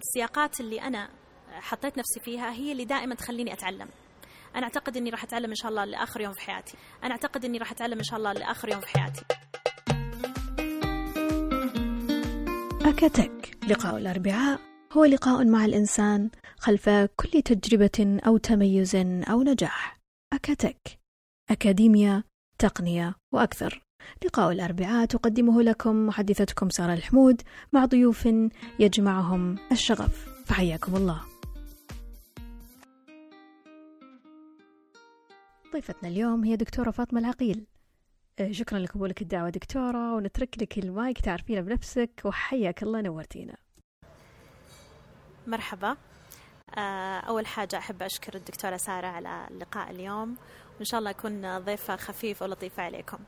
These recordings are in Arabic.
السياقات اللي أنا حطيت نفسي فيها هي اللي دائما تخليني أتعلم. أنا أعتقد أني راح أتعلم إن شاء الله لآخر يوم في حياتي. أنا أعتقد أني راح أتعلم إن شاء الله لآخر يوم في حياتي. أكاتك. لقاء الأربعاء هو لقاء مع الإنسان خلف كل تجربة أو تميز أو نجاح. أكاتك. أكاديميا تقنية وأكثر. لقاء الأربعاء تقدمه لكم محدثتكم سارة الحمود مع ضيوف يجمعهم الشغف. فحياكم الله. ضيفتنا اليوم هي دكتورة فاطمة العقيل. آه، شكرا لقبولك الدعوة دكتورة ونترك لك المايك تعرفينا بنفسك وحياك الله نورتينا. مرحبا. آه، أول حاجة أحب أشكر الدكتورة سارة على اللقاء اليوم وإن شاء الله أكون ضيفة خفيفة ولطيفة عليكم.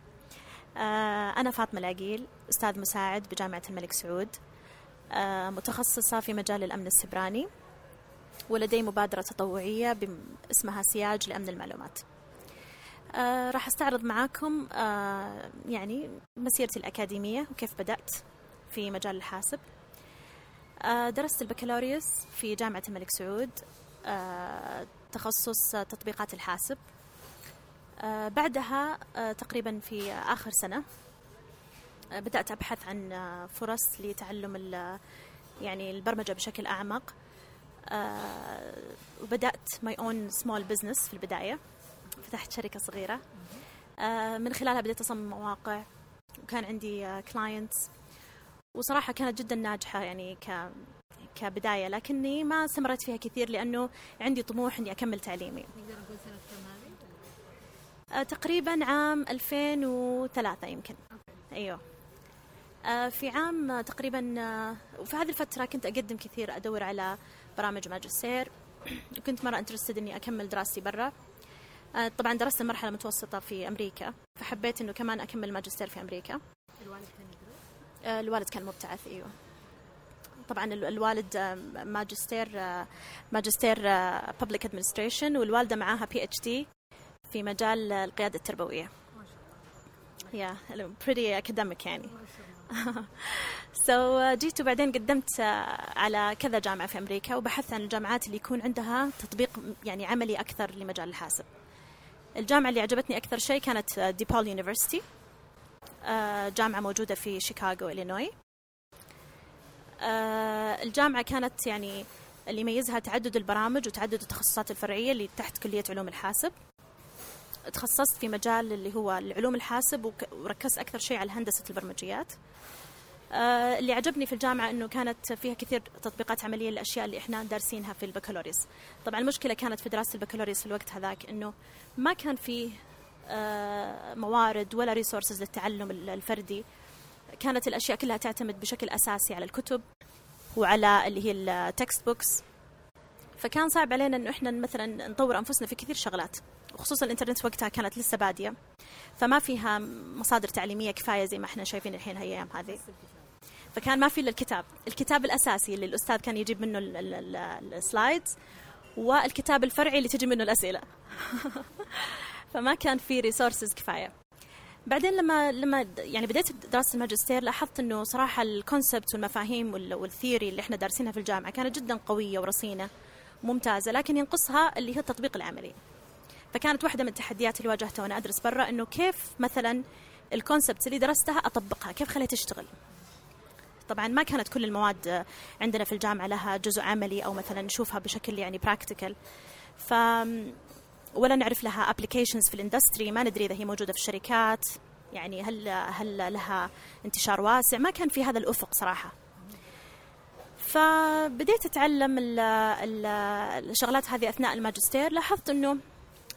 أنا فاطمة العقيل أستاذ مساعد بجامعة الملك سعود متخصصة في مجال الأمن السبراني ولدي مبادرة تطوعية اسمها سياج لأمن المعلومات. آه راح أستعرض معاكم آه يعني مسيرتي الأكاديمية وكيف بدأت في مجال الحاسب. آه درست البكالوريوس في جامعة الملك سعود آه تخصص تطبيقات الحاسب. آه بعدها آه تقريبا في آخر سنة آه بدأت أبحث عن آه فرص لتعلم يعني البرمجة بشكل أعمق. آه وبدأت my own small business في البداية. فتحت شركة صغيرة. آه، من خلالها بديت أصمم مواقع. وكان عندي آه، وصراحة كانت جدا ناجحة يعني ك كبداية. لكني ما استمرت فيها كثير لأنه عندي طموح إني أكمل تعليمي نقدر نقول سنة كم هذه؟ تقريبا عام 2003 يمكن. أيوه. في عام تقريبا وفي هذه الفترة كنت أقدم كثير أدور على برامج ماجستير. وكنت مرة interested إني أكمل دراستي برا. آه، طبعا درست المرحلة المتوسطة في أمريكا فحبيت إنه كمان أكمل ماجستير في أمريكا. الوالد كان يدرس؟ آه، الوالد كان مبتعث أيوه. طبعا الوالد آه، ماجستير ماجستير public administration والوالدة معاها PhD في مجال ما شاء الله yeah pretty academic يعني. So, جيت وبعدين قدمت على كذا جامعة في أمريكا وبحثت عن الجامعات اللي يكون عندها تطبيق يعني عملي أكثر لمجال الحاسب. الجامعة اللي عجبتني أكثر شيء كانت DePaul University آه، جامعة موجودة في شيكاغو إلينوي. الجامعة كانت يعني اللي يميزها تعدد البرامج وتعدد التخصصات الفرعية اللي تحت كلية علوم الحاسب. تخصصت في مجال اللي هو العلوم الحاسب وركزت أكثر شيء على هندسة البرمجيات. آه، اللي عجبني في الجامعة أنه كانت فيها كثير تطبيقات عملية للأشياء اللي إحنا دارسينها في البكالوريوس. طبعا المشكلة كانت في دراسة البكالوريوس في الوقت هذاك أنه ما كان فيه آه، موارد ولا resources للتعلم الفردي. كانت الأشياء كلها تعتمد بشكل أساسي على الكتب وعلى اللي هي ال textbooks فكان صعب علينا إنه إحنا مثلا نطور أنفسنا في كثير شغلات وخصوصا الإنترنت وقتها كانت لسه بادية. فما فيها مصادر تعليمية كفاية زي ما إحنا شايفين الحين هالايام هذه. فكان ما في إلا الكتاب الكتاب الأساسي اللي الأستاذ كان يجيب منه ال slides والكتاب الفرعي اللي تجي منه الأسئلة. فما كان في resources كفاية. بعدين لما لما يعني بديت دراسة الماجستير لاحظت إنه صراحة ال concepts والمفاهيم وال theory اللي إحنا دارسينها في الجامعة كانت جدا قوية ورصينة. ممتازة لكن ينقصها اللي هي التطبيق العملي. فكانت واحدة من التحديات اللي واجهتها وأنا أدرس برا إنه كيف مثلا ال concepts اللي درستها أطبقها كيف خليها تشتغل. طبعا ما كانت كل المواد عندنا في الجامعة لها جزء عملي أو مثلا نشوفها بشكل يعني practical ف ولا نعرف لها applications في ال industry ما ندري إذا هي موجودة في الشركات. يعني هل هل لها انتشار واسع؟ ما كان في هذا الأفق صراحة. فبديت أتعلم الشغلات هذه أثناء الماجستير. لاحظت إنه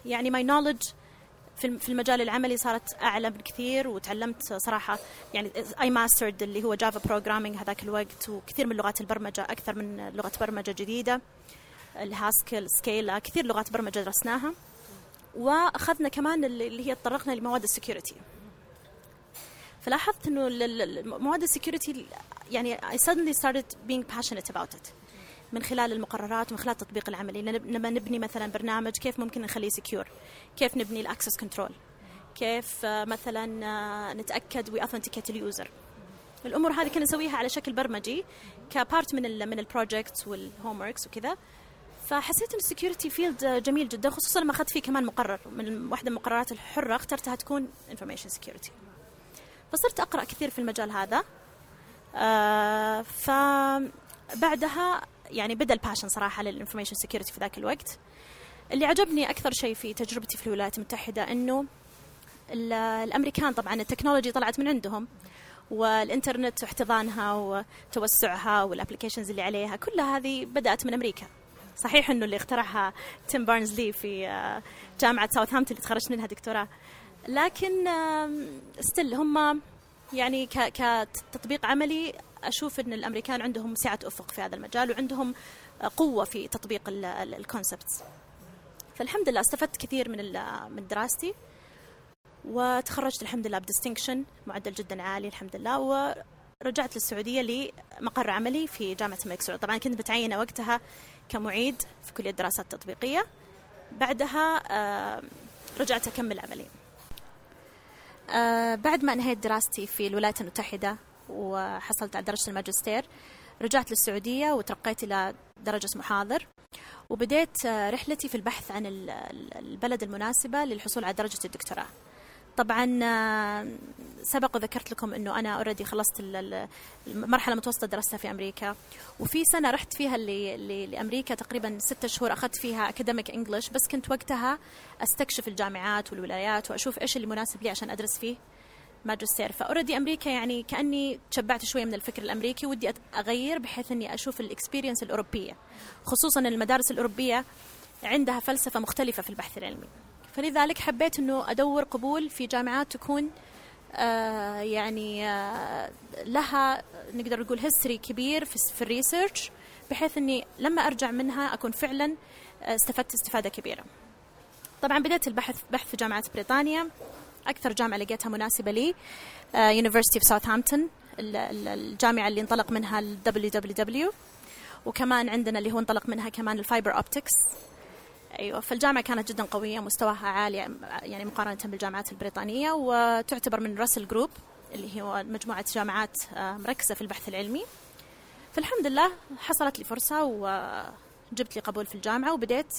يعني my knowledge في المجال العملي صارت أعلى بكثير وتعلمت صراحة يعني I mastered اللي هو Java programming هذاك الوقت وكثير من لغات البرمجة أكثر من لغة برمجة جديدة. ال Haskell Scala كثير لغات برمجة درسناها. وأخذنا كمان اللي هي تطرقنا لمواد ال security. فلاحظت إنه مواد ال security يعني I suddenly started being passionate about it. من خلال المقررات ومن خلال التطبيق العملي لما نبني مثلا برنامج كيف ممكن نخليه secure كيف نبني ال access control كيف آه، مثلا آه، نتأكد we authenticate ال user الأمور هذه كنا نسويها على شكل برمجي ك part من ال من ال projects وال homeworks وكذا. فحسيت إن ال security field جميل جدا خصوصا لما أخذت فيه كمان مقرر. من واحدة من المقررات الحرة اخترتها تكون information security فصرت أقرأ كثير في المجال هذا. آه فبعدها يعني بدأ ال passion صراحة لل information security في ذاك الوقت. اللي عجبني أكثر شيء في تجربتي في الولايات المتحدة إنه الأمريكان طبعا التكنولوجي طلعت من عندهم والإنترنت واحتضانها وتوسعها وال applications اللي عليها كلها هذه بدأت من أمريكا. صحيح إنه اللي اخترعها تيم بيرنرز لي في آه، جامعة ساوثهامبتون اللي تخرجت منها دكتوراه. لكن still هم يعني كتطبيق عملي أشوف إن الأمريكان عندهم سعة أفق في هذا المجال وعندهم قوة في تطبيق ال concepts فالحمد لله استفدت كثير من من دراستي وتخرجت الحمد لله ب distinction معدل جدا عالي الحمد لله ورجعت للسعودية لمقر عملي في جامعة الملك سعود. طبعا كنت متعينة وقتها كمعيد في كلية الدراسات التطبيقيه بعدها رجعت أكمل عملي. بعد ما انهيت دراستي في الولايات المتحدة وحصلت على درجة الماجستير رجعت للسعودية وترقيت إلى درجة محاضر. وبديت رحلتي في البحث عن البلد المناسبة للحصول على درجة الدكتوراه. طبعا آه، سبق وذكرت لكم إنه أنا already خلصت المرحلة المتوسطة درستها في أمريكا. وفي سنة رحت فيها لأمريكا تقريبا ستة شهور أخذت فيها academic English بس كنت وقتها أستكشف الجامعات والولايات وأشوف إيش اللي مناسب لي عشان أدرس فيه ماجستير. ف already أمريكا يعني كأني تشبعت شوية من الفكر الأمريكي ودي أغير بحيث إني أشوف ال experience الأوروبية خصوصا المدارس الأوروبية عندها فلسفة مختلفة في البحث العلمي. فلذلك حبيت إنه أدور قبول في جامعات تكون آه يعني آه لها نقدر نقول history كبير في, في ال research بحيث إني لما أرجع منها أكون فعلا آه، استفدت استفادة كبيرة. طبعا بدأت البحث بحث في جامعة بريطانيا. أكثر جامعة لقيتها مناسبة لي University of ساوثهامبتون الجامعة اللي انطلق منها ال WWW وكمان عندنا اللي هو انطلق منها كمان ال fiber optics أيوه فالجامعة كانت جدا قوية مستواها عالي يعني مقارنة بالجامعات البريطانية وتعتبر من Russell Group اللي هو مجموعة جامعات آه، مركزة في البحث العلمي. فالحمد لله حصلت لي فرصة وجبت لي قبول في الجامعة وبديت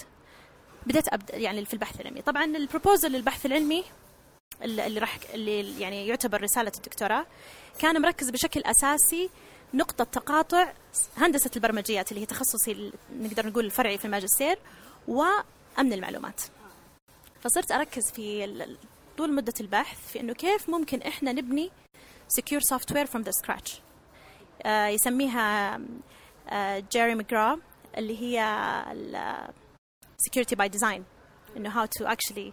بديت ابدا يعني في البحث العلمي. طبعا البروبوزل للبحث العلمي اللي راح اللي يعني يعتبر رسالة الدكتوراه كان مركز بشكل أساسي نقطة تقاطع هندسة البرمجيات اللي هي تخصصي نقدر نقول الفرعي في الماجستير. وأمن المعلومات. فصرت أركز في طول مدة البحث في أنه كيف ممكن إحنا نبني secure software from the scratch. آه يسميها آه جيري ماجرا اللي هي security by design. إنه how to actually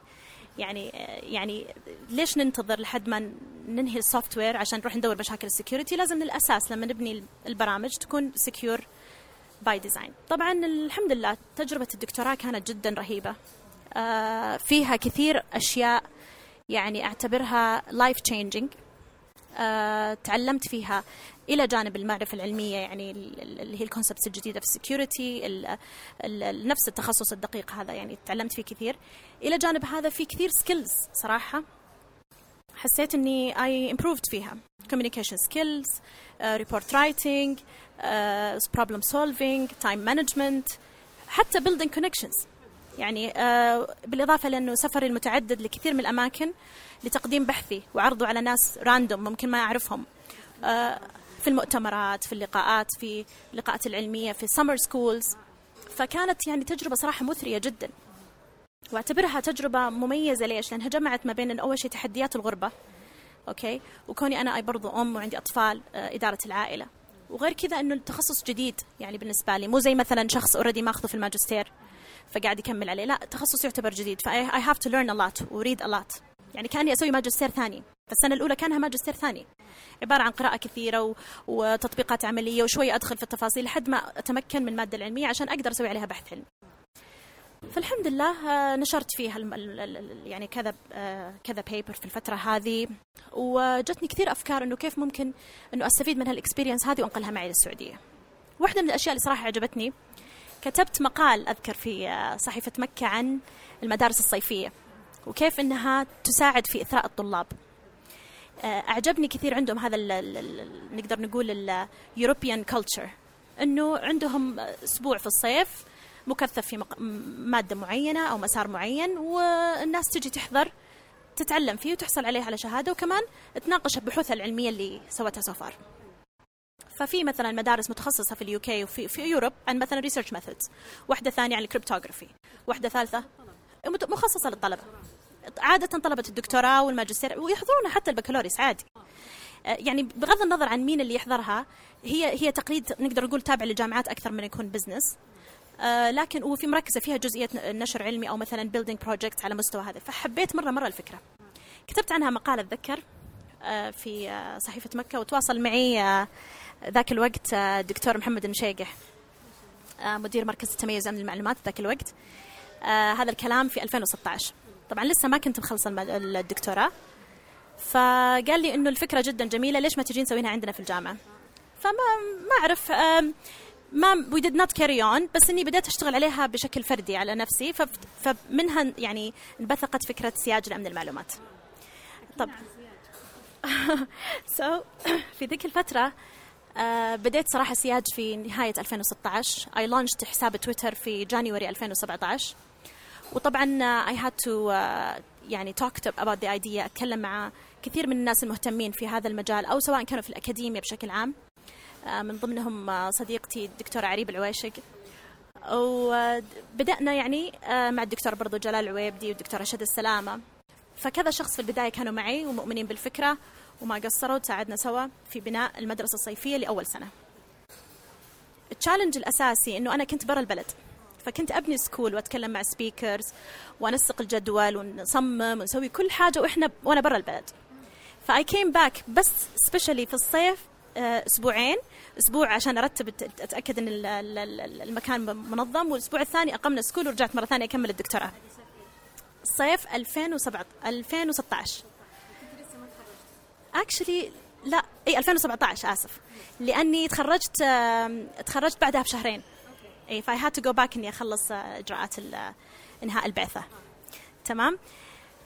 يعني يعني ليش ننتظر لحد ما ننهي ال software عشان نروح ندور مشاكل ال security لازم من الأساس لما نبني البرامج تكون secure by design طبعا الحمد لله تجربة الدكتوراه كانت جدا رهيبة. آه فيها كثير أشياء يعني أعتبرها life changing آه تعلمت فيها إلى جانب المعرفة العلمية يعني اللي هي ال concepts الجديدة في ال security نفس التخصص الدقيق هذا يعني تعلمت فيه كثير. إلى جانب هذا في كثير skills صراحة. حسيت إني I improved فيها. Communication skills writing uh, problem solving time management حتى building connections. يعني uh, بالإضافة لأنه سفري المتعدد لكثير من الأماكن لتقديم بحثي وعرضه على ناس random ممكن ما أعرفهم. Uh, في المؤتمرات في اللقاءات في اللقاءات العلمية في summer schools. فكانت يعني تجربة صراحة مثرية جدا. واعتبرها تجربة مميزة ليش؟ لأنها جمعت ما بين أول شيء تحديات الغربة أوكي؟ وكوني أنا I برضو أم وعندي أطفال آه، إدارة العائلة. وغير كذا إنه التخصص جديد يعني بالنسبة لي مو زي مثلا شخص already ماخذه في الماجستير فقاعد يكمل عليه. لا تخصص يعتبر جديد. ف I have to learn a lot و read a lot يعني كأني أسوي ماجستير ثاني فالسنة الأولى كأنها ماجستير ثاني. عبارة عن قراءة كثيرة و... وتطبيقات عملية وشوي أدخل في التفاصيل لحد ما أتمكن من الماده العلمية عشان أقدر أسوي عليها بحث علمي. فالحمد لله آه، نشرت فيها يعني كذا آه، كذا paper في الفترة هذه. وجتني كثير أفكار إنه كيف ممكن إنه أستفيد من هال experience هذه وأنقلها معي للسعودية. واحدة من الأشياء اللي صراحة عجبتني كتبت مقال أذكر في آه، صحيفة مكة عن المدارس الصيفية وكيف إنها تساعد في إثراء الطلاب. أعجبني كثير عندهم هذا ال ال نقدر نقول اليوروبيان كلتشر إنه عندهم أسبوع في الصيف مكثف في مادة معينة أو مسار معين والناس تجي تحضر تتعلم فيه وتحصل عليه على شهادة وكمان تناقش البحوث العلمية اللي سوتها so far ففي مثلا مدارس متخصصة في ال UK وفي في Europe عن مثلا research methods واحدة ثانية عن ال cryptography واحدة ثالثة مخصصة للطلبة. عادة طلبة الدكتوراه والماجستير ويحضرونها حتى البكالوريوس عادي. آه، يعني بغض النظر عن مين اللي يحضرها هي هي تقليد نقدر نقول تابع للجامعات أكثر من يكون business لكن وفي مركزة فيها جزئية نشر علمي أو مثلا building project على مستوى هذا. فحبيت مرة مرة الفكرة. كتبت عنها مقال أتذكر آه، في صحيفة مكة وتواصل معي ذاك الوقت الدكتور محمد المشيقح مدير مركز التميز أمن المعلومات ذاك الوقت. هذا الكلام في 2016 طبعا لسه ما كنت مخلصة الدكتوراه. فقال لي إنه الفكرة جدا جميلة ليش ما تجين تسوينها عندنا في الجامعة؟ فما ما أعرف ما we did not carry on بس إني بديت أشتغل عليها بشكل فردي على نفسي فمنها يعني انبثقت فكرة سياج لأمن المعلومات. طب. so في ذيك الفترة uh, بديت صراحة سياج في نهاية 2016 I launched حساب تويتر في January 2017 وطبعا I had to يعني talked about the idea أتكلم مع كثير من الناس المهتمين في هذا المجال أو سواء كانوا في الأكاديمية بشكل عام. من ضمنهم uh, صديقتي الدكتورة عريب العويشق. وبدأنا يعني uh, مع الدكتور برضو جلال العويبدي والدكتورة شذى السلامة. فكذا شخص في البداية كانوا معي ومؤمنين بالفكرة وما قصروا تساعدنا سوا في بناء المدرسة الصيفية لأول سنة. ال challenge الأساسي أنه أنا كنت برا البلد. فكنت أبني school وأتكلم مع speakers وانسق الجدول ونصمم ونسوي كل حاجة وإحنا وأنا برا البلد. ف I came back بس specially في الصيف آه، أسبوعين. أسبوع عشان أرتب أتأكد إن المكان منظم. والأسبوع الثاني أقمنا school ورجعت مرة ثانية أكمل الدكتوراه. صيف 2007 2016 actually لا. إي 2017 آسف. لأني تخرجت تخرجت بعدها بشهرين. إي ف I had to go back إني أخلص إجراءات إنهاء البعثة. تمام؟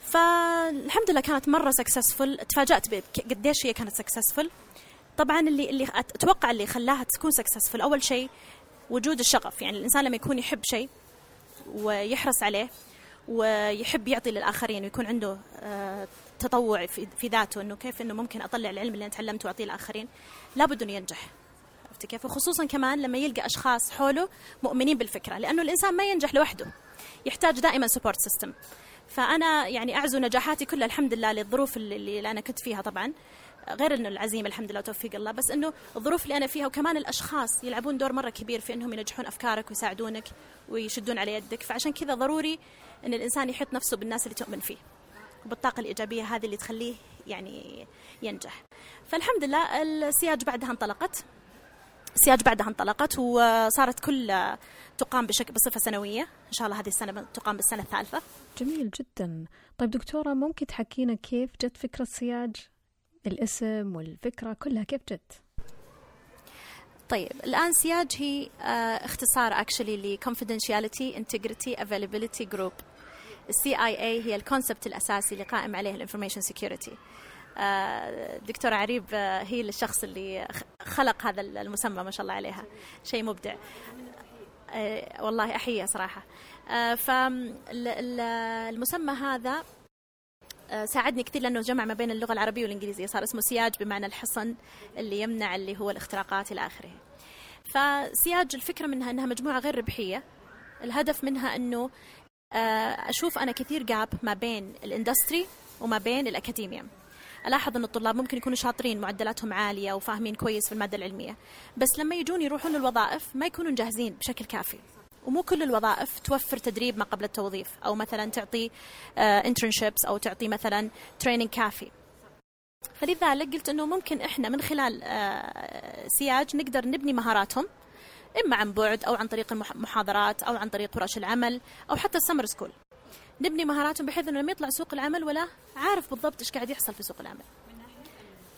فالحمد لله كانت مرة successful تفاجأت قديش هي كانت successful طبعا اللي اللي أتوقع اللي خلاها تكون successful أول شيء وجود الشغف. يعني الإنسان لما يكون يحب شيء ويحرص عليه ويحب يعطي للآخرين ويكون عنده آه، تطوع في ذاته إنه كيف إنه ممكن أطلع العلم اللي أنا تعلمته وأعطيه للاخرين لابد إنه ينجح. كيف؟ وخصوصا كمان لما يلقى أشخاص حوله مؤمنين بالفكرة لأنه الإنسان ما ينجح لوحده يحتاج دائما support system فأنا يعني أعزو نجاحاتي كلها الحمد لله للظروف اللي, اللي أنا كنت فيها طبعا. غير إنه العزيمة الحمد لله وتوفيق الله بس إنه الظروف اللي أنا فيها وكمان الأشخاص يلعبون دور مرة كبير في إنهم ينجحون أفكارك ويساعدونك ويشدون على يدك. فعشان كذا ضروري إن الإنسان يحيط نفسه بالناس اللي تؤمن فيه وبالطاقة الإيجابية هذه اللي تخليه يعني ينجح. فالحمد لله السياج بعدها انطلقت. سياج بعدها انطلقت وصارت كل تقام بشكل بصفة سنوية. إن شاء الله هذه السنة تقام بالسنة الثالثة. جميل جدا. طيب دكتورة ممكن تحكينا كيف جت فكرة سياج الاسم والفكرة كلها كيف جت؟ طيب الآن سياج هي آه اختصار actually ل confidentiality integrity availability group. ال CIA هي ال concept الأساسي اللي قائم عليه ال information security دكتورة عريب آه، هي الشخص اللي خلق هذا المسمى ما شاء الله عليها. شيء مبدع. آه، والله أحييها صراحة. آه، فالمسمى هذا ساعدني كثير لأنه جمع ما بين اللغة العربية والإنجليزية صار اسمه سياج بمعنى الحصن اللي يمنع اللي هو الاختراقات إلى آخره. فسياج الفكرة منها إنها مجموعة غير ربحية الهدف منها إنه أشوف أنا كثير جاب ما بين الإندستري وما بين الاكاديميا. ألاحظ ان الطلاب ممكن يكونوا شاطرين معدلاتهم عالية وفاهمين كويس في المادة العلمية بس لما يجون يروحون للوظائف ما يكونوا جاهزين بشكل كافي ومو كل الوظائف توفر تدريب ما قبل التوظيف أو مثلا تعطي internships آه، أو تعطي مثلا training كافي. فلذلك قلت إنه ممكن إحنا من خلال آه، سياج نقدر نبني مهاراتهم إما عن بعد أو عن طريق المحاضرات أو عن طريق ورش العمل أو حتى ال summer school نبني مهاراتهم بحيث إنه لما يطلع سوق العمل ولا عارف بالضبط إيش قاعد يحصل في سوق العمل.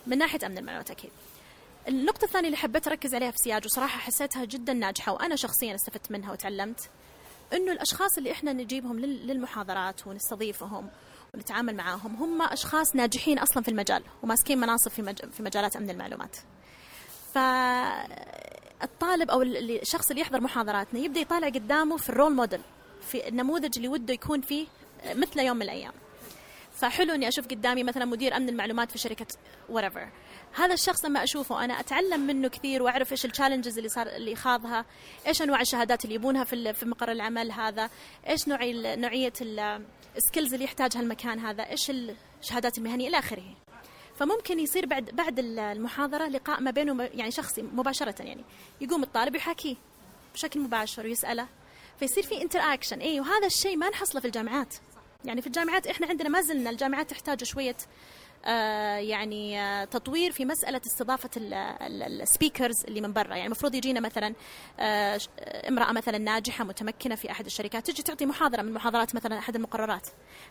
من ناحية أمن المعلومات أكيد. النقطة الثانية اللي حبيت أركز عليها في سياج وصراحة حسيتها جدا ناجحة وأنا شخصيا استفدت منها وتعلمت إنه الأشخاص اللي إحنا نجيبهم للمحاضرات ونستضيفهم ونتعامل معاهم هم أشخاص ناجحين أصلا في المجال وماسكين مناصب في مج... في مجالات أمن المعلومات. فالطالب أو الشخص اللي يحضر محاضراتنا يبدأ يطالع قدامه في الرول موديل في النموذج اللي وده يكون فيه مثل يوم من الأيام. فحلو إني أشوف قدامي مثلا مدير أمن المعلومات في شركة whatever. هذا الشخص لما أشوفه أنا أتعلم منه كثير وأعرف إيش ال challenges اللي صار اللي خاضها إيش أنواع الشهادات اللي يبونها في في مقر العمل هذا إيش نوعي نوعية ال skills اللي يحتاجها المكان هذا إيش الشهادات المهنيه إلى آخره. فممكن يصير بعد بعد المحاضرة لقاء ما بينه يعني شخصي مباشرة يعني. يقوم الطالب يحاكيه بشكل مباشر ويسأله. فيصير في interaction إي وهذا الشيء ما نحصله في الجامعات. يعني في الجامعات إحنا عندنا ما زلنا الجامعات تحتاج شوية يعني آه تطوير في مسألة استضافة ال speakers اللي من برا. يعني المفروض يجينا مثلا آه امرأة مثلا ناجحة متمكنة في أحد الشركات تجي تعطي محاضرة من محاضرات مثلا أحد المقررات.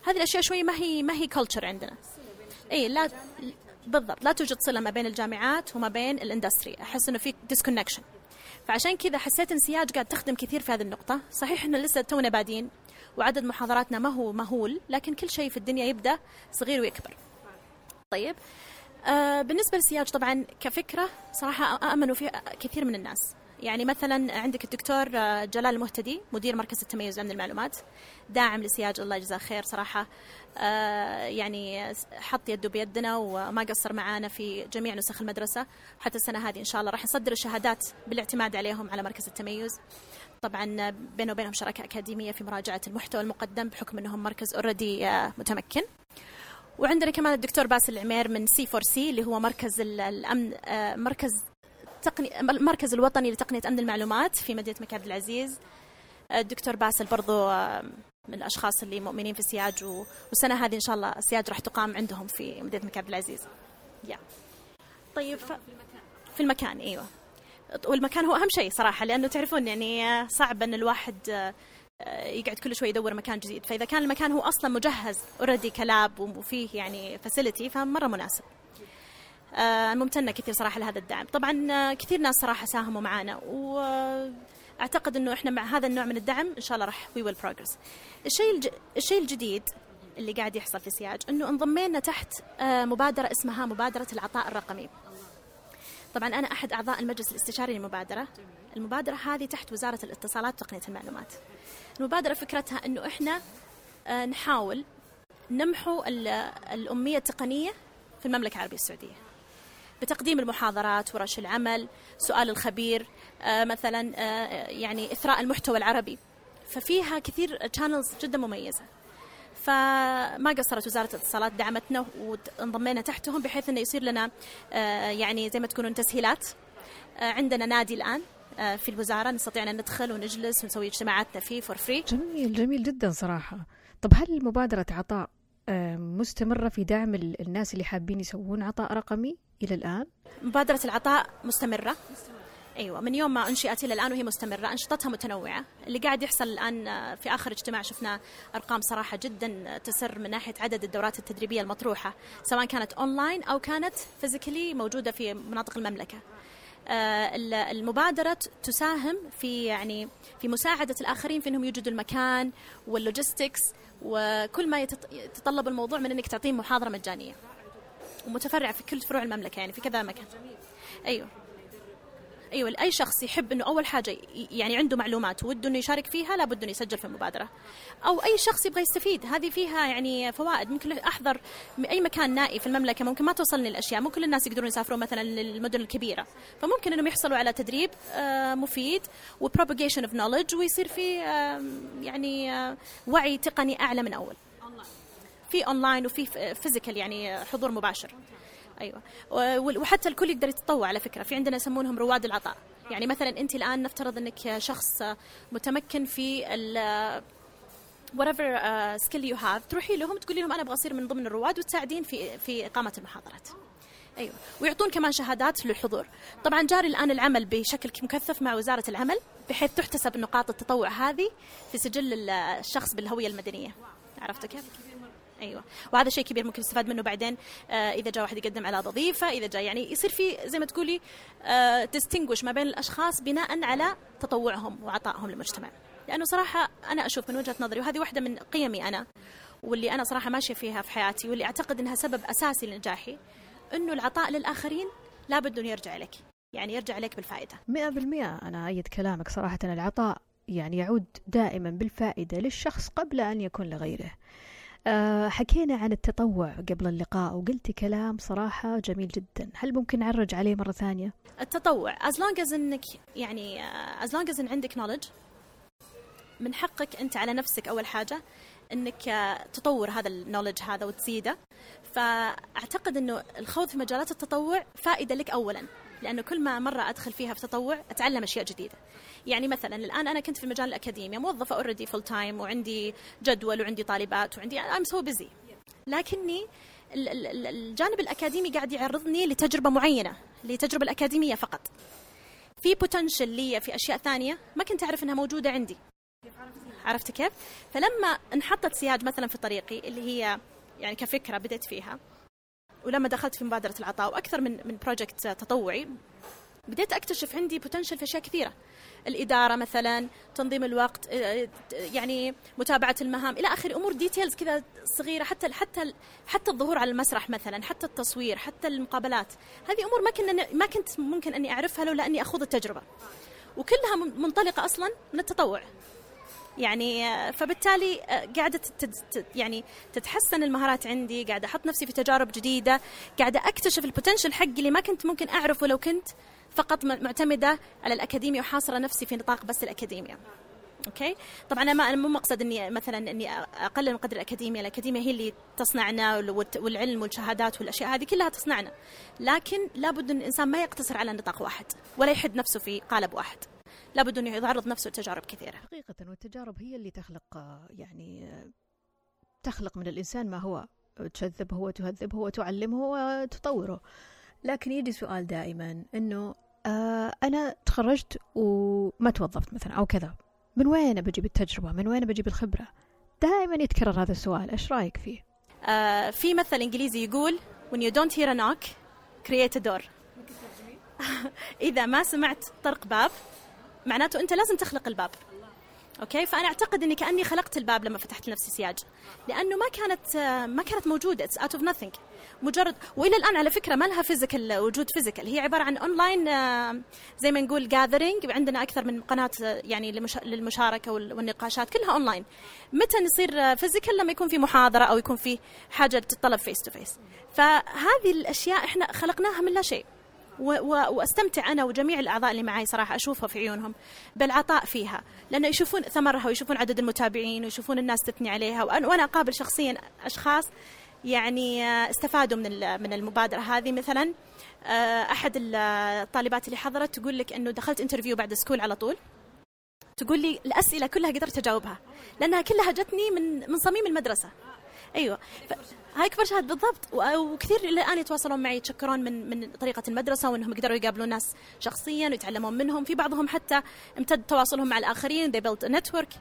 هذه الأشياء شوي ما هي ما هي culture عندنا. اي لا بالضبط. لا توجد صلة ما بين الجامعات وما بين ال industry أحس إنه في disconnection فعشان كذا حسيت إن سياج قاعد تخدم كثير في هذه النقطة. صحيح إنه لسه تونا بادين وعدد محاضراتنا ما هو مهول لكن كل شيء في الدنيا يبدأ صغير ويكبر. طيب. آه بالنسبة للسياج طبعا كفكرة صراحة آمنوا فيها كثير من الناس. يعني مثلا عندك الدكتور جلال المهتدي مدير مركز التميز لأمن المعلومات داعم لسياج الله يجزاه خير صراحة. آه يعني حط يده بيدنا وما قصر معانا في جميع نسخ المدرسة. حتى السنة هذه إن شاء الله راح نصدر الشهادات بالاعتماد عليهم على مركز التميز. طبعا بينه وبينهم شراكة أكاديمية في مراجعة المحتوى المقدم بحكم أنهم مركز already متمكن. وعندنا كمان الدكتور باسل العمير من C4C اللي هو مركز الأمن مركز تقني المركز الوطني لتقنية أمن المعلومات في مدينة الملك عبد العزيز. الدكتور باسل برضو من الأشخاص اللي مؤمنين في السياج والسنة هذه إن شاء الله السياج راح تقام عندهم في مدينة الملك عبد العزيز. yeah. طيب ف... في المكان أيوه. والمكان هو أهم شيء صراحة لأنه تعرفون يعني صعب إن الواحد يقعد كل شوي يدور مكان جديد. فإذا كان المكان هو أصلا مجهز already ك lab وفيه يعني facility فمرة مناسب. آه ممتنة كثير صراحة لهذا الدعم. طبعا كثير ناس صراحة ساهموا معنا واعتقد إنه إحنا مع هذا النوع من الدعم إن شاء الله راح we will progress الشيء الج... الشيء الجديد اللي قاعد يحصل في سياج إنه انضمينا تحت آه مبادرة اسمها مبادرة العطاء الرقمي. طبعا أنا أحد أعضاء المجلس الاستشاري للمبادرة. المبادرة هذه تحت وزارة الاتصالات وتقنية المعلومات. المبادرة فكرتها أنه إحنا نحاول نمحو الأمية التقنية في المملكة العربية السعودية. بتقديم المحاضرات ورش العمل سؤال الخبير مثلا يعني إثراء المحتوى العربي. ففيها كثير channels جدا مميزة. فما قصرت وزارة الاتصالات دعمتنا وانضمينا تحتهم بحيث إنه يصير لنا يعني زي ما تقولون تسهيلات. عندنا نادي الآن في الوزارة نستطيع أن ندخل ونجلس ونسوي اجتماعاتنا فيه for free جميل جميل جدا صراحة. طب هل مبادرة عطاء مستمرة في دعم الناس اللي حابين يسوون عطاء رقمي إلى الآن؟ مبادرة العطاء مستمرة. أيوه من يوم ما أنشئت إلى الآن وهي مستمرة. أنشطتها متنوعة. اللي قاعد يحصل الآن في آخر اجتماع شفنا أرقام صراحة جدا تسر من ناحية عدد الدورات التدريبية المطروحة سواء كانت اونلاين أو كانت physically موجودة في مناطق المملكة. المبادرة تساهم في يعني في مساعدة الآخرين في أنهم يوجدوا المكان وال logistics وكل ما يتطلب الموضوع من أنك تعطيهم محاضرة مجانية. ومتفرعة في كل فروع المملكة يعني في كذا مكان. أيوه. أيوه اي شخص يحب إنه أول حاجة يعني عنده معلومات وده إنه يشارك فيها لابد إنه يسجل في المبادرة. أو أي شخص يبغى يستفيد هذه فيها يعني فوائد. ممكن أحضر أي مكان نائي في المملكة ممكن ما توصلني الاشياء مو كل الناس يقدرون يسافرون مثلا للمدن الكبيرة. فممكن إنهم يحصلوا على تدريب مفيد و propagation of knowledge ويصير في يعني وعي تقني أعلى من أول. في أونلاين وفي physical يعني حضور مباشر. أيوه. وحتى الكل يقدر يتطوع على فكرة. في عندنا يسمونهم رواد العطاء. يعني مثلا أنت الآن نفترض أنك شخص متمكن في ال whatever skill you have تروحي لهم تقولي لهم أنا أبغى أصير من ضمن الرواد وتساعدين في في إقامة المحاضرات. أيوه. ويعطون كمان شهادات للحضور. طبعا جاري الآن العمل بشكل مكثف مع وزارة العمل بحيث تحتسب نقاط التطوع هذه في سجل الشخص بالهوية المدنية. عرفت كيف؟ أيوه. وهذا شيء كبير ممكن يستفاد منه بعدين آه إذا جاء واحد يقدم على وظيفة إذا جاء يعني يصير في زي ما تقولي آه تستنجوش ما بين الأشخاص بناء على تطوعهم وعطائهم للمجتمع. لأنه صراحة أنا أشوف من وجهة نظري وهذه واحدة من قيمي أنا واللي أنا صراحة ماشية فيها في حياتي واللي أعتقد إنها سبب أساسي لنجاحي إنه العطاء للآخرين لابد إنه يرجع لك يعني يرجع لك بالفائدة. 100% أنا أيد كلامك صراحة العطاء يعني يعود دائما بالفائدة للشخص قبل أن يكون لغيره. أه حكينا عن التطوع قبل اللقاء وقلتي كلام صراحة جميل جدا. هل ممكن نعرج عليه مرة ثانية؟ التطوع as long as إنك يعني uh, as long as إن عندك knowledge من حقك أنت على نفسك أول حاجة إنك آه، تطور هذا النولج هذا وتزيده. فأعتقد إنه الخوض في مجالات التطوع فائدة لك اولا. لأنه كل ما مرة أدخل فيها في تطوع أتعلم أشياء جديدة. يعني مثلا الآن أنا كنت في المجال الأكاديمي موظفة already full time وعندي جدول وعندي طالبات وعندي I'm so busy لكني الجانب الأكاديمي قاعد يعرضني لتجربة معينة لتجربة الأكاديمية فقط. في potential لي في أشياء ثانية ما كنت أعرف إنها موجودة عندي. عرفت كيف؟ فلما انحطت سياج مثلا في طريقي اللي هي يعني كفكرة بديت فيها ولما دخلت في مبادرة العطاء وأكثر من من project تطوعي بديت أكتشف عندي potential في أشياء كثيرة. الإدارة مثلا تنظيم الوقت آه، يعني متابعة المهام إلى آخره. أمور details كذا صغيرة حتى حتى حتى الظهور على المسرح مثلا حتى التصوير حتى المقابلات. هذه أمور ما كنا ما كنت ممكن أني أعرفها لولا أني أخوض التجربة. وكلها منطلقة أصلا من التطوع. يعني آه، فبالتالي آه، قاعدة يعني تتحسن المهارات عندي قاعدة أحط نفسي في تجارب جديدة قاعدة أكتشف ال potential حقي اللي ما كنت ممكن أعرفه لو كنت فقط معتمدة على الأكاديمية وحاصرة نفسي في نطاق بس الأكاديمية. أوكي؟ طبعا أنا ما أنا مو مقصد إني مثلا إني أقلل من قدر الأكاديمية الأكاديمية هي اللي تصنعنا والعلم والشهادات والأشياء هذه كلها تصنعنا. لكن لابد إن الإنسان ما يقتصر على نطاق واحد ولا يحد نفسه في قالب واحد. لابد انه يعرض نفسه لتجارب كثيرة. حقيقة والتجارب هي اللي تخلق يعني تخلق من الإنسان ما هو تشذبه وتهذبه وتعلمه وتطوره. لكن يجي سؤال دائما إنه آه أنا تخرجت وما توظفت مثلا أو كذا من وين بجيب التجربة؟ من وين بجيب الخبرة؟ دائما يتكرر هذا السؤال إيش رأيك فيه؟ آه في مثل إنجليزي يقول when you don't hear a knock create a door. إذا ما سمعت طرق باب معناته أنت لازم تخلق الباب. أوكي؟ فأنا أعتقد إني كأني خلقت الباب لما فتحت لنفسي سياج. لأنه ما كانت ما كانت موجودة. it's out of nothing. مجرد وإلى الآن على فكرة ما لها physical وجود physical هي عبارة عن اونلاين آه، زي ما نقول gathering عندنا أكثر من قناة آه، يعني للمشاركة والنقاشات. كلها اونلاين متى نصير physical لما يكون في محاضرة أو يكون في حاجة تتطلب face to face فهذه الأشياء إحنا خلقناها من لا شيء. واستمتع أنا وجميع الأعضاء اللي معي صراحة أشوفها في عيونهم بالعطاء فيها. لأنه يشوفون ثمرها ويشوفون عدد المتابعين ويشوفون الناس تثني عليها. وأنا أقابل شخصيا أشخاص يعني آه، استفادوا من من المبادرة هذه. مثلا آه، أحد الطالبات اللي حضرت تقول لك إنه دخلت interview بعد school على طول. تقول لي الأسئلة كلها قدرت أجاوبها لأنها كلها جتني من من صميم المدرسة. أيوه. هاي اكبر شهاده بالضبط. وكثير الآن يتواصلون معي يتشكرون من من طريقة المدرسة وإنهم قدروا يقابلون ناس شخصيا ويتعلمون منهم. في بعضهم حتى امتد تواصلهم مع الآخرين. They built a network.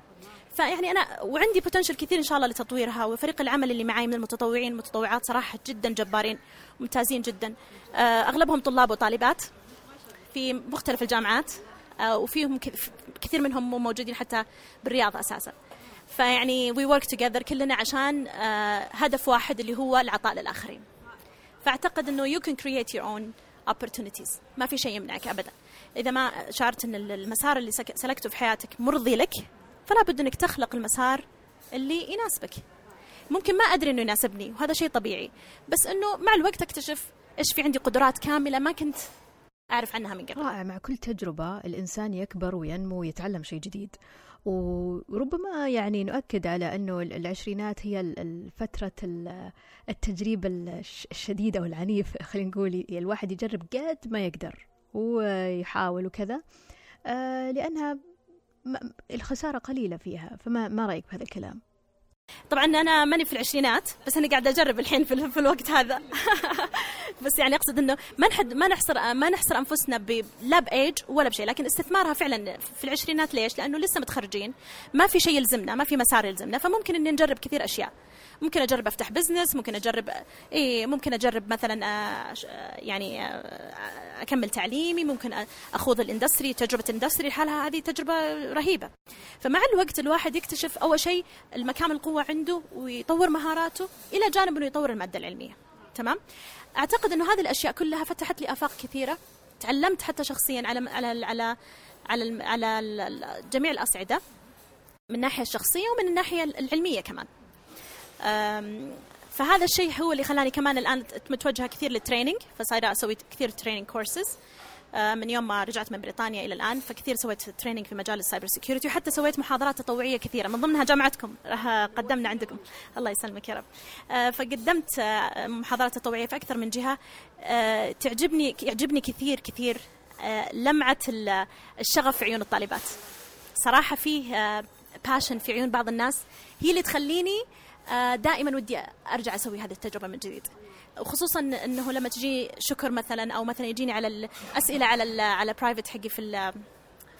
فيعني أنا وعندي بوتنشل كثير إن شاء الله لتطويرها. وفريق العمل اللي معي من المتطوعين المتطوعات صراحة جدا جبارين ممتازين جدا. آه، أغلبهم طلاب وطالبات في مختلف الجامعات. آه، وفيهم كثير منهم موجودين حتى بالرياض أساسا. فيعني we work together كلنا عشان آه هدف واحد اللي هو العطاء للآخرين. فأعتقد إنه you can create your own opportunities. ما في شيء يمنعك ابدا. إذا ما شعرت إن المسار اللي سلكته في حياتك مرضي لك فلا بد إنك تخلق المسار اللي يناسبك. ممكن ما أدري إنه يناسبني وهذا شيء طبيعي. بس إنه مع الوقت أكتشف إيش في عندي قدرات كاملة ما كنت أعرف عنها من قبل. رائع. مع كل تجربة الإنسان يكبر وينمو ويتعلم شيء جديد. وربما يعني نؤكد على أنه العشرينات هي فترة التجريب الشديد أو العنيف خلينا نقول الواحد يجرب قد ما يقدر ويحاول وكذا آه، لأنها الخسارة قليلة فيها فما ما رأيك بهذا الكلام؟ طبعا أنا ماني في العشرينات بس أنا قاعدة أجرب الحين في الوقت هذا بس يعني أقصد إنه ما نحد ما نحصر ما نحصر أنفسنا لا بإيج ولا بشيء لكن استثمارها فعلا في العشرينات ليش؟ لأنه لسه متخرجين ما في شيء يلزمنا ما في مسار يلزمنا فممكن ان نجرب كثير أشياء. ممكن أجرب أفتح business ممكن اجرب إي ممكن أجرب مثلا آه، يعني آه، أكمل تعليمي ممكن أخوض ال industry تجربة ال industry حالها هذه تجربة رهيبة. فمع الوقت الواحد يكتشف أول شيء المكان القوة عنده ويطور مهاراته إلى جانب إنه يطور المادة العلمية. تمام؟ أعتقد إنه هذه الأشياء كلها فتحت لي آفاق كثيرة. تعلمت حتى شخصيا على على على على, على جميع الأصعدة من الناحيه الشخصية ومن الناحية العلمية كمان. فهذا الشيء هو اللي خلاني كمان الآن متوجهة كثير لل training فصايرة أسوي كثير training courses من يوم ما رجعت من بريطانيا إلى الآن فكثير سويت training في مجال ال cyber security وحتى سويت محاضرات تطوعية كثيرة. من ضمنها جامعتكم قدمنا عندكم. الله يسلمك يا رب. آه، فقدمت آه، محاضرات تطوعية في أكثر من جهة. تعجبني يعجبني كثير كثير لمعة الشغف في عيون الطالبات. صراحة فيه passion في عيون بعض الناس. هي اللي تخليني دائما ودي أرجع أسوي هذه التجربة من جديد. وخصوصا إنه لما تجي شكر مثلا أو مثلا يجيني على الأسئلة على على private حقي في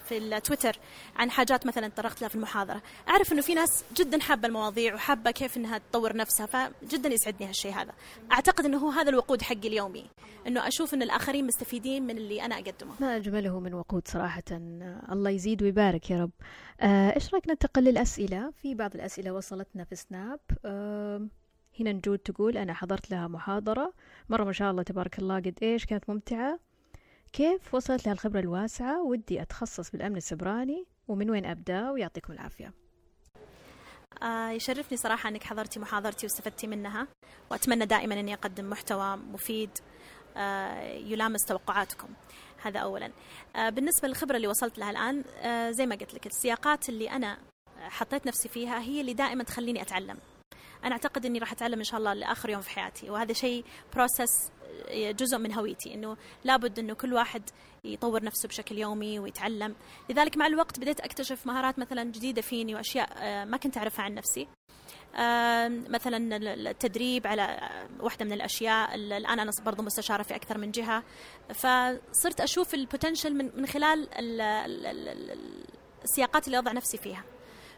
في التويتر عن حاجات مثلا تطرقت لها في المحاضرة. أعرف إنه في ناس جدا حابة المواضيع وحابة كيف إنها تطور نفسها فجدا يسعدني هالشيء هذا. أعتقد إنه هو هذا الوقود حقي اليومي إنه أشوف إن الآخرين مستفيدين من اللي أنا أقدمه. ما أجمله من وقود صراحة. الله يزيد ويبارك يا رب. آه، إيش رأيك ننتقل للأسئلة؟ في بعض الأسئلة وصلتنا في سناب آه هنا نجود تقول أنا حضرت لها محاضرة. مرة ما شاء الله تبارك الله قد إيش كانت ممتعة. كيف وصلت لها الخبرة الواسعة؟ ودي أتخصص بالأمن السبراني ومن وين أبدأ؟ ويعطيكم العافية. آه يشرفني صراحة أنك حضرتي محاضرتي واستفدتي منها وأتمنى دائما أني أقدم محتوى مفيد آه يلامس توقعاتكم. هذا أولا. آه بالنسبة للخبرة اللي وصلت لها الآن آه زي ما قلت لك السياقات اللي أنا حطيت نفسي فيها هي اللي دائما تخليني أتعلم. أنا أعتقد إني راح أتعلم إن شاء الله لآخر يوم في حياتي. وهذا شيء process جزء من هويتي إنه لابد إنه كل واحد يطور نفسه بشكل يومي ويتعلم. لذلك مع الوقت بديت أكتشف مهارات مثلا جديدة فيني وأشياء آه، ما كنت أعرفها عن نفسي. مثلا التدريب على واحدة من الأشياء. الآن أنا برضو مستشارة في أكثر من جهة. فصرت أشوف ال potential من من خلال السياقات اللي أضع نفسي فيها.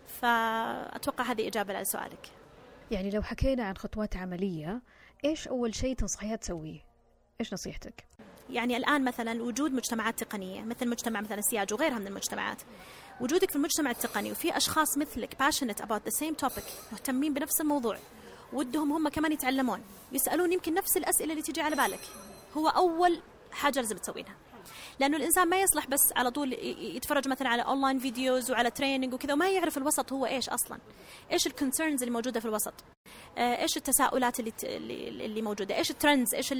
فأتوقع هذه إجابة على سؤالك. يعني لو حكينا عن خطوات عملية إيش أول شيء تنصحيها تسويه؟ إيش نصيحتك؟ يعني الآن مثلا وجود مجتمعات تقنية مثل مجتمع مثلا السياج وغيرها من المجتمعات وجودك في المجتمع التقني وفي أشخاص مثلك passionate about the same topic مهتمين بنفس الموضوع ودهم هم كمان يتعلمون يسألون يمكن نفس الأسئلة اللي تجي على بالك هو أول حاجة لازم تسوينها لأنه الإنسان ما يصلح بس على طول يتفرج مثلا على online videos وعلى training وكذا وما يعرف الوسط هو إيش أصلا. إيش ال concerns اللي موجودة في الوسط؟ آه، إيش التساؤلات اللي اللي موجودة؟ إيش ال trends إيش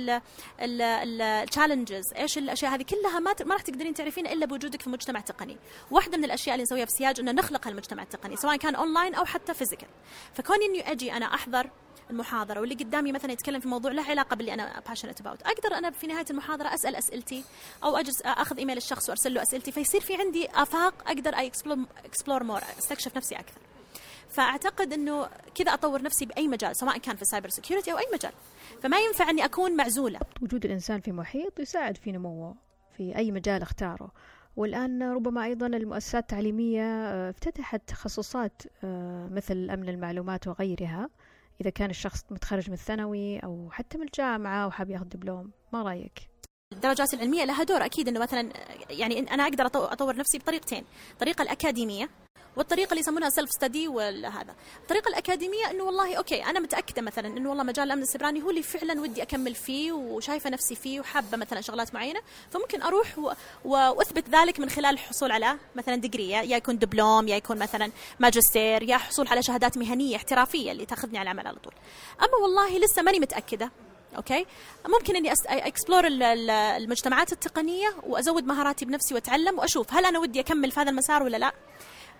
ال challenges إيش الأشياء هذه؟ كلها ما ما راح تقدرين تعرفينها إلا بوجودك في مجتمع تقني. واحدة من الأشياء اللي نسويها في سياج إنه نخلق هالمجتمع التقني سواء كان اونلاين أو حتى physical فكوني إني أجي أنا أحضر المحاضرة واللي قدامي مثلا يتكلم في موضوع له علاقة باللي أنا passionate about أقدر أنا في نهاية المحاضرة أسأل أسئلتي أو أجلس أخذ إيميل الشخص وأرسل له أسئلتي فيصير في عندي آفاق أقدر I explore more أستكشف نفسي أكثر. فأعتقد إنه كذا أطور نفسي بأي مجال سواء كان في ال cyber security أو أي مجال. فما ينفع إني أكون معزولة. وجود الإنسان في محيط يساعد في نموه في أي مجال اختاره. والآن ربما أيضا المؤسسات التعليمية آه، افتتحت تخصصات آه، مثل أمن المعلومات وغيرها. إذا كان الشخص متخرج من الثانوي أو حتى من الجامعة وحاب ياخذ دبلوم ما رأيك؟ الدرجات العلمية لها دور أكيد أنه مثلا يعني أنا أقدر أطور نفسي بطريقتين الطريقة الأكاديمية والطريقة اللي يسمونها self study وهذا. الطريقة الأكاديمية إنه والله أوكي أنا متأكدة مثلا إنه والله مجال الأمن السيبراني هو اللي فعلا ودي أكمل فيه وشايفة نفسي فيه وحابة مثلا شغلات معينة. فممكن أروح و... وأثبت ذلك من خلال الحصول على مثلا degree يا يكون دبلوم يا يكون مثلا ماجستير يا حصول على شهادات مهنية احترافية اللي تأخذني على العمل على طول. أما والله لسه ماني متأكدة أوكي؟ ممكن إني explore المجتمعات التقنية وأزود مهاراتي بنفسي وأتعلم وأشوف هل أنا ودي أكمل في هذا المسار ولا لا.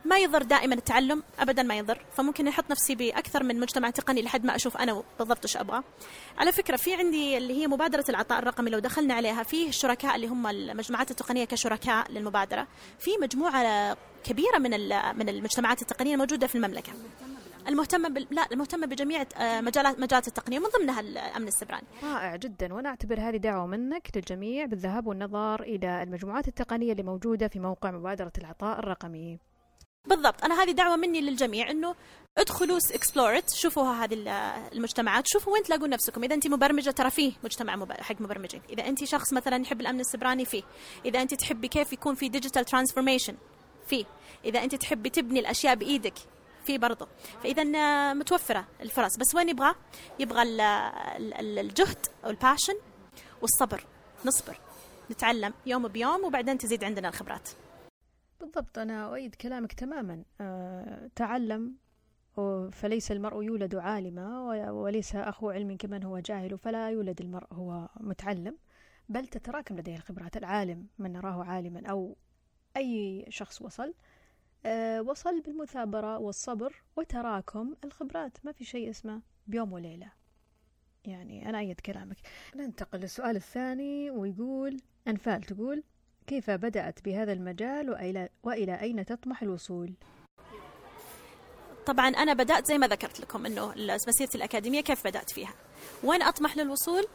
ما يضر دائما التعلم ابدا ما يضر. فممكن أحط نفسي بأكثر من مجتمع تقني لحد ما أشوف أنا بالضبط إيش أبغى. على فكرة في عندي اللي هي مبادرة العطاء الرقمي لو دخلنا عليها فيه الشركاء اللي هم المجموعات التقنية كشركاء للمبادرة. في مجموعة كبيرة من من المجتمعات التقنية الموجودة في المملكة. المهتمة بال... لا المهتمة بجميع مجالات مجالات التقنية من ضمنها الامن السيبراني. رائع جدا. وأنا اعتبر هذه دعوة منك للجميع بالذهاب والنظر إلى المجموعات التقنية اللي موجودة في موقع مبادرة العطاء الرقمي. بالضبط. أنا هذه دعوة مني للجميع إنه ادخلوا explore شوفوا هذه المجتمعات شوفوا وين تلاقون نفسكم. إذا انت مبرمجة ترى فيه مجتمع حق مبرمجين. إذا انت شخص مثلا يحب الأمن السيبراني فيه. إذا انت تحبي كيف يكون في digital transformation فيه. إذا انت تحبي تبني الأشياء بإيدك في برضه فاذا متوفرة الفرص. بس وين يبغى؟ يبغى الجهد أو ال passion والصبر. نصبر. نتعلم يوم بيوم وبعدين تزيد عندنا الخبرات. بالضبط أنا أؤيد كلامك تماما. أه تعلم فليس المرء يولد عالما وليس أخو علم كمن هو جاهل فلا يولد المرء هو متعلم. بل تتراكم لديه الخبرات. العالم من نراه عالما أو أي شخص وصل. أه وصل بالمثابرة والصبر وتراكم الخبرات. ما في شيء اسمه بيوم وليلة. يعني أنا أيد كلامك. ننتقل للسؤال الثاني ويقول أنفال تقول كيف بدأت بهذا المجال وإلى, وإلى أين تطمح الوصول؟ طبعا أنا بدأت زي ما ذكرت لكم أنه مسيرتي الأكاديمية كيف بدأت فيها. وين أطمح للوصول؟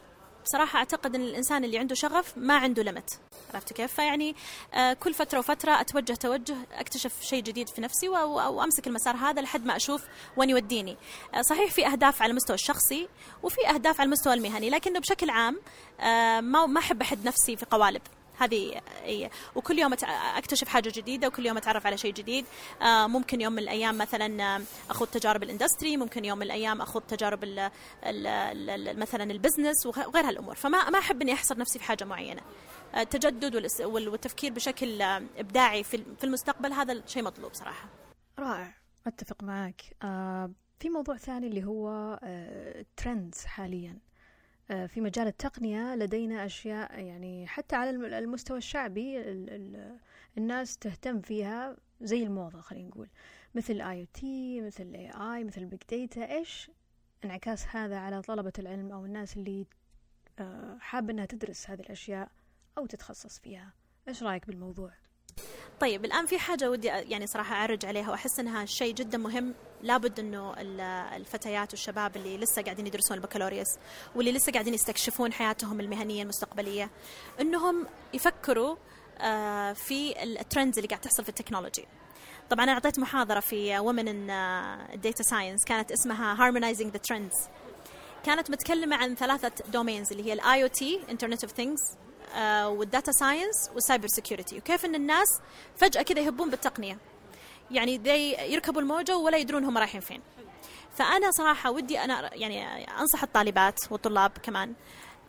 بصراحة أعتقد أن الإنسان اللي عنده شغف ما عنده لمت. عرفت كيف؟ فيعني آه كل فترة وفترة أتوجه توجه أكتشف شيء جديد في نفسي وأمسك المسار هذا لحد ما أشوف وين يوديني. آه صحيح في أهداف على المستوى الشخصي وفي أهداف على المستوى المهني لكنه بشكل عام آه ما ما أحب أحد نفسي في قوالب. هذه هي وكل يوم أكتشف حاجة جديدة وكل يوم أتعرف على شيء جديد. آه، ممكن يوم من الأيام مثلا اخذ تجارب ال industry ممكن يوم من الأيام اخذ تجارب ال ال مثلا ال business وغير هالامور فما ما أحب إني أحصر نفسي في حاجة معينة. آه، التجدد والتفكير بشكل إبداعي في المستقبل هذا شيء مطلوب صراحة. رائع. أتفق معك. آه، في موضوع ثاني اللي هو trends حاليا. آه، في مجال التقنية لدينا أشياء يعني حتى على المستوى الشعبي الناس تهتم فيها زي الموضة خلينا نقول. مثل IT مثل AI مثل big data إيش انعكاس هذا على طلبة العلم أو الناس اللي آه، حابة إنها تدرس هذه الأشياء أو تتخصص فيها؟ إيش رأيك بالموضوع؟ طيب الآن في حاجة ودي يعني صراحة أعرج عليها وأحس إنها شيء جدا مهم. لابد إنه الفتيات والشباب اللي لسه قاعدين يدرسون البكالوريوس واللي لسه قاعدين يستكشفون حياتهم المهنية المستقبلية إنهم يفكروا آه، في ال trends اللي قاعد تحصل في ال technology. طبعا أنا أعطيت محاضرة في Women in Data Science كانت اسمها Harmonizing the Trends كانت متكلمة عن ثلاثة domains اللي هي ال IoT Internet of Things وال data science وال cyber security وكيف إن الناس فجأة كذا يهبون بالتقنية. يعني دي يركبوا الموجة ولا يدرون هم رايحين فين. فأنا صراحة ودي أنا يعني أنصح الطالبات والطلاب كمان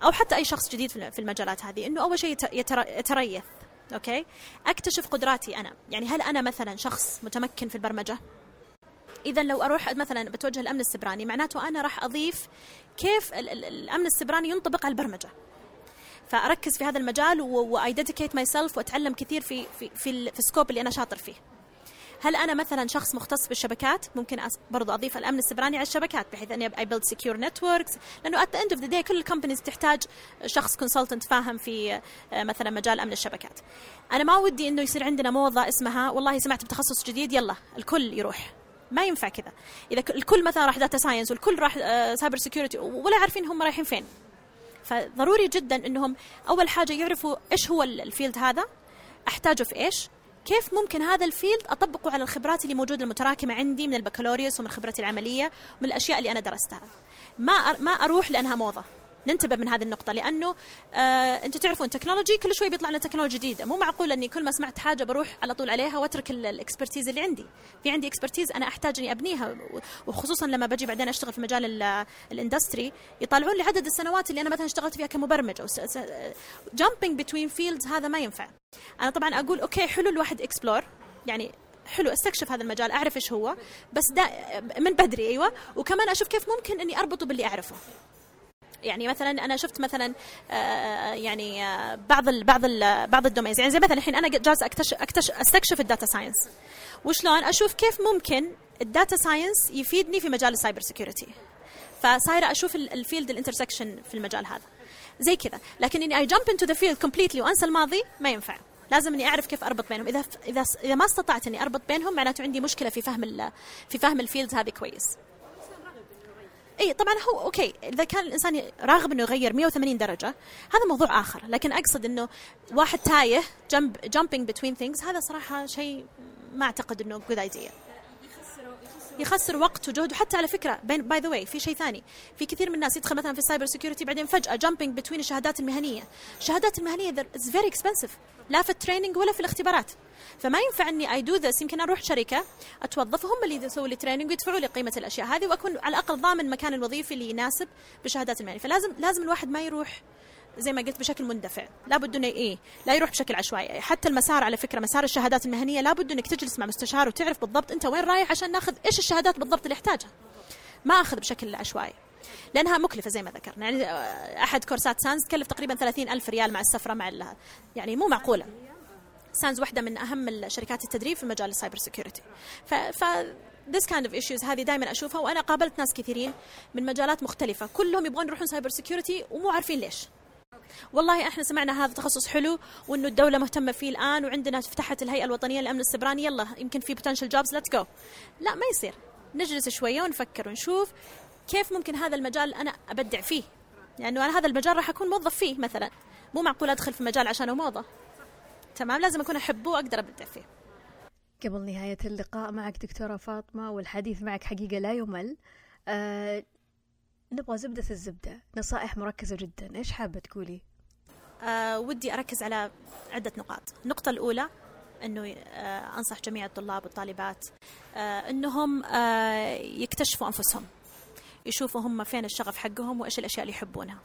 أو حتى أي شخص جديد في المجالات هذه إنه أول شيء يتريث أوكي؟ أكتشف قدراتي أنا. يعني هل أنا مثلا شخص متمكن في البرمجة؟ اذا لو أروح مثلا بتوجه الأمن السيبراني معناته أنا راح أضيف كيف الأمن السيبراني ينطبق على البرمجة. فأركز في هذا المجال و I dedicate myself وأتعلم كثير في في في, في ال scope اللي أنا شاطر فيه. هل أنا مثلا شخص مختص بالشبكات؟ ممكن برضو أضيف الأمن السيبراني على الشبكات بحيث أني I build secure networks لأنه at end of the day كل ال companies تحتاج شخص consultant فاهم في آه، مثلا مجال أمن الشبكات. أنا ما ودي إنه يصير عندنا موضه اسمها والله سمعت بتخصص جديد يلا الكل يروح. ما ينفع كذا. إذا الكل مثلا راح data science والكل راح سايبر آه، security ولا عارفين هم رايحين فين. فضروري جدا إنهم أول حاجة يعرفوا إيش هو ال field هذا أحتاجه في إيش كيف ممكن هذا ال field أطبقه على الخبرات اللي موجودة المتراكمة عندي من البكالوريوس ومن خبرتي العملية ومن الأشياء اللي أنا درستها. ما ما أروح لأنها موضة. ننتبه من هذه النقطة لأنه آه أنتم تعرفون technology كل شوي بيطلع لنا technology جديدة. مو معقول أني كل ما سمعت حاجة بروح على طول عليها وأترك ال expertise اللي عندي. في عندي expertise أنا أحتاج أني أبنيها وخصوصا لما بجي بعدين أشتغل في مجال ال industry يطالعون لي عدد السنوات اللي أنا مثلا اشتغلت فيها كمبرمج أو jumping between fields هذا ما ينفع. أنا طبعا أقول okay حلو الواحد explore يعني حلو أستكشف هذا المجال أعرف إيش هو. بس دا من بدري أيوه. وكمان أشوف كيف ممكن أني أربطه باللي أعرفه. يعني مثلا أنا شفت مثلا آه، يعني آه، بعض ال بعض ال بعض ال domains. يعني زي مثلا الحين أنا جالس اكتشف اكتشف أستكشف ال data science. وشلون؟ أشوف كيف ممكن ال data science يفيدني في مجال ال cyber security. فصايرة أشوف ال field ال intersection في المجال هذا. زي كذا. لكن إني I jump into the field completely وأنسى الماضي ما ينفع. لازم إني أعرف كيف أربط بينهم. إذا إذا إذا ما استطعت إني أربط بينهم معناته عندي مشكلة في فهم في فهم ال fields هذه كويس. اي طبعا هو okay إذا كان الإنسان راغب إنه يغير 180 درجة هذا موضوع آخر. لكن أقصد إنه واحد تايه jump jumping between things هذا صراحة شيء ما أعتقد إنه good idea يخسر وقت وجهد. وحتى على فكرة by the way في شيء ثاني. في كثير من الناس يدخل مثلا في ال cyber security بعدين فجأة jumping between الشهادات المهنية. الشهادات المهنية it's very expensive لا في ال training ولا في الاختبارات. فما ينفع إني I do this يمكن أروح شركة اتوظف هم اللي يسووا لي training ويدفعوا لي قيمة الأشياء هذه وأكون على الأقل ضامن المكان الوظيفي اللي يناسب بالشهادات المهنية. فلازم لازم الواحد ما يروح زي ما قلت بشكل مندفع. لابد إنه إيه لا يروح بشكل عشوائي. حتى المسار على فكرة مسار الشهادات المهنية لابد إنك تجلس مع مستشار وتعرف بالضبط أنت وين رايح عشان ناخذ إيش الشهادات بالضبط اللي يحتاجها. ما أخذ بشكل عشوائي. لأنها مكلفة زي ما ذكرنا. يعني أحد كورسات SANS تكلف تقريبا 30 ألف ريال مع السفرة مع يعني مو معقولة. SANS واحدة من أهم شركات التدريب في مجال ال cyber security. ف, ف this kind of issues هذه دائما أشوفها وأنا قابلت ناس كثيرين من مجالات مختلفة. كلهم يبغون يروحون cyber security ومو عارفين ليش. والله إحنا سمعنا هذا تخصص حلو وانه الدولة مهتمة فيه الآن وعندنا فتحت الهيئة الوطنية للأمن السيبراني. يلا يمكن في potential jobs let's go لا ما يصير. نجلس شوية ونفكر ونشوف كيف ممكن هذا المجال أنا أبدع فيه. لأنه أنا هذا المجال راح أكون موظف فيه مثلا. مو معقول أدخل في مجال عشانه موضه تمام لازم أكون أحبه وأقدر أبدع فيه. قبل نهاية اللقاء معك دكتورة فاطمة والحديث معك حقيقة لا يمل. أه نبغى زبدة الزبدة نصائح مركزة جدا. إيش حابة تقولي؟ أه ودي أركز على عدة نقاط. النقطة الأولى أنه أه أنصح جميع الطلاب والطالبات أه أنهم أه يكتشفوا أنفسهم يشوفوا هم فين الشغف حقهم وإيش الأشياء اللي يحبونها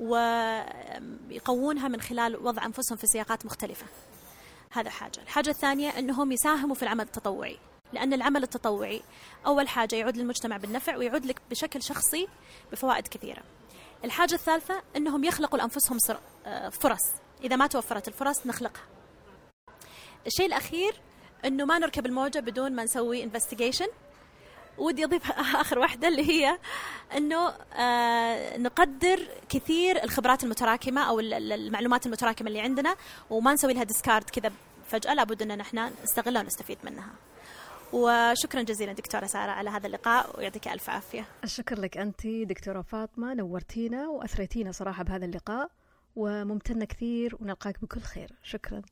ويقوونها من خلال وضع أنفسهم في سياقات مختلفة. هذا حاجة. الحاجة الثانية أنهم يساهموا في العمل التطوعي. لأن العمل التطوعي أول حاجة يعود للمجتمع بالنفع ويعود لك بشكل شخصي بفوائد كثيرة. الحاجة الثالثة أنهم يخلقوا لأنفسهم فرص. إذا ما توفرت الفرص نخلقها. الشيء الأخير أنه ما نركب الموجة بدون ما نسوي investigation ودي أضيف آخر واحدة اللي هي إنه آه نقدر كثير الخبرات المتراكمة أو المعلومات المتراكمة اللي عندنا وما نسوي لها discard كذا فجأة. لابد إن نحن نستغلها ونستفيد منها. وشكرا جزيلا دكتورة سارة على هذا اللقاء ويعطيك ألف عافية. الشكر لك أنت دكتورة فاطمة نورتينا وأثريتينا صراحة بهذا اللقاء وممتنة كثير ونلقاك بكل خير شكرا.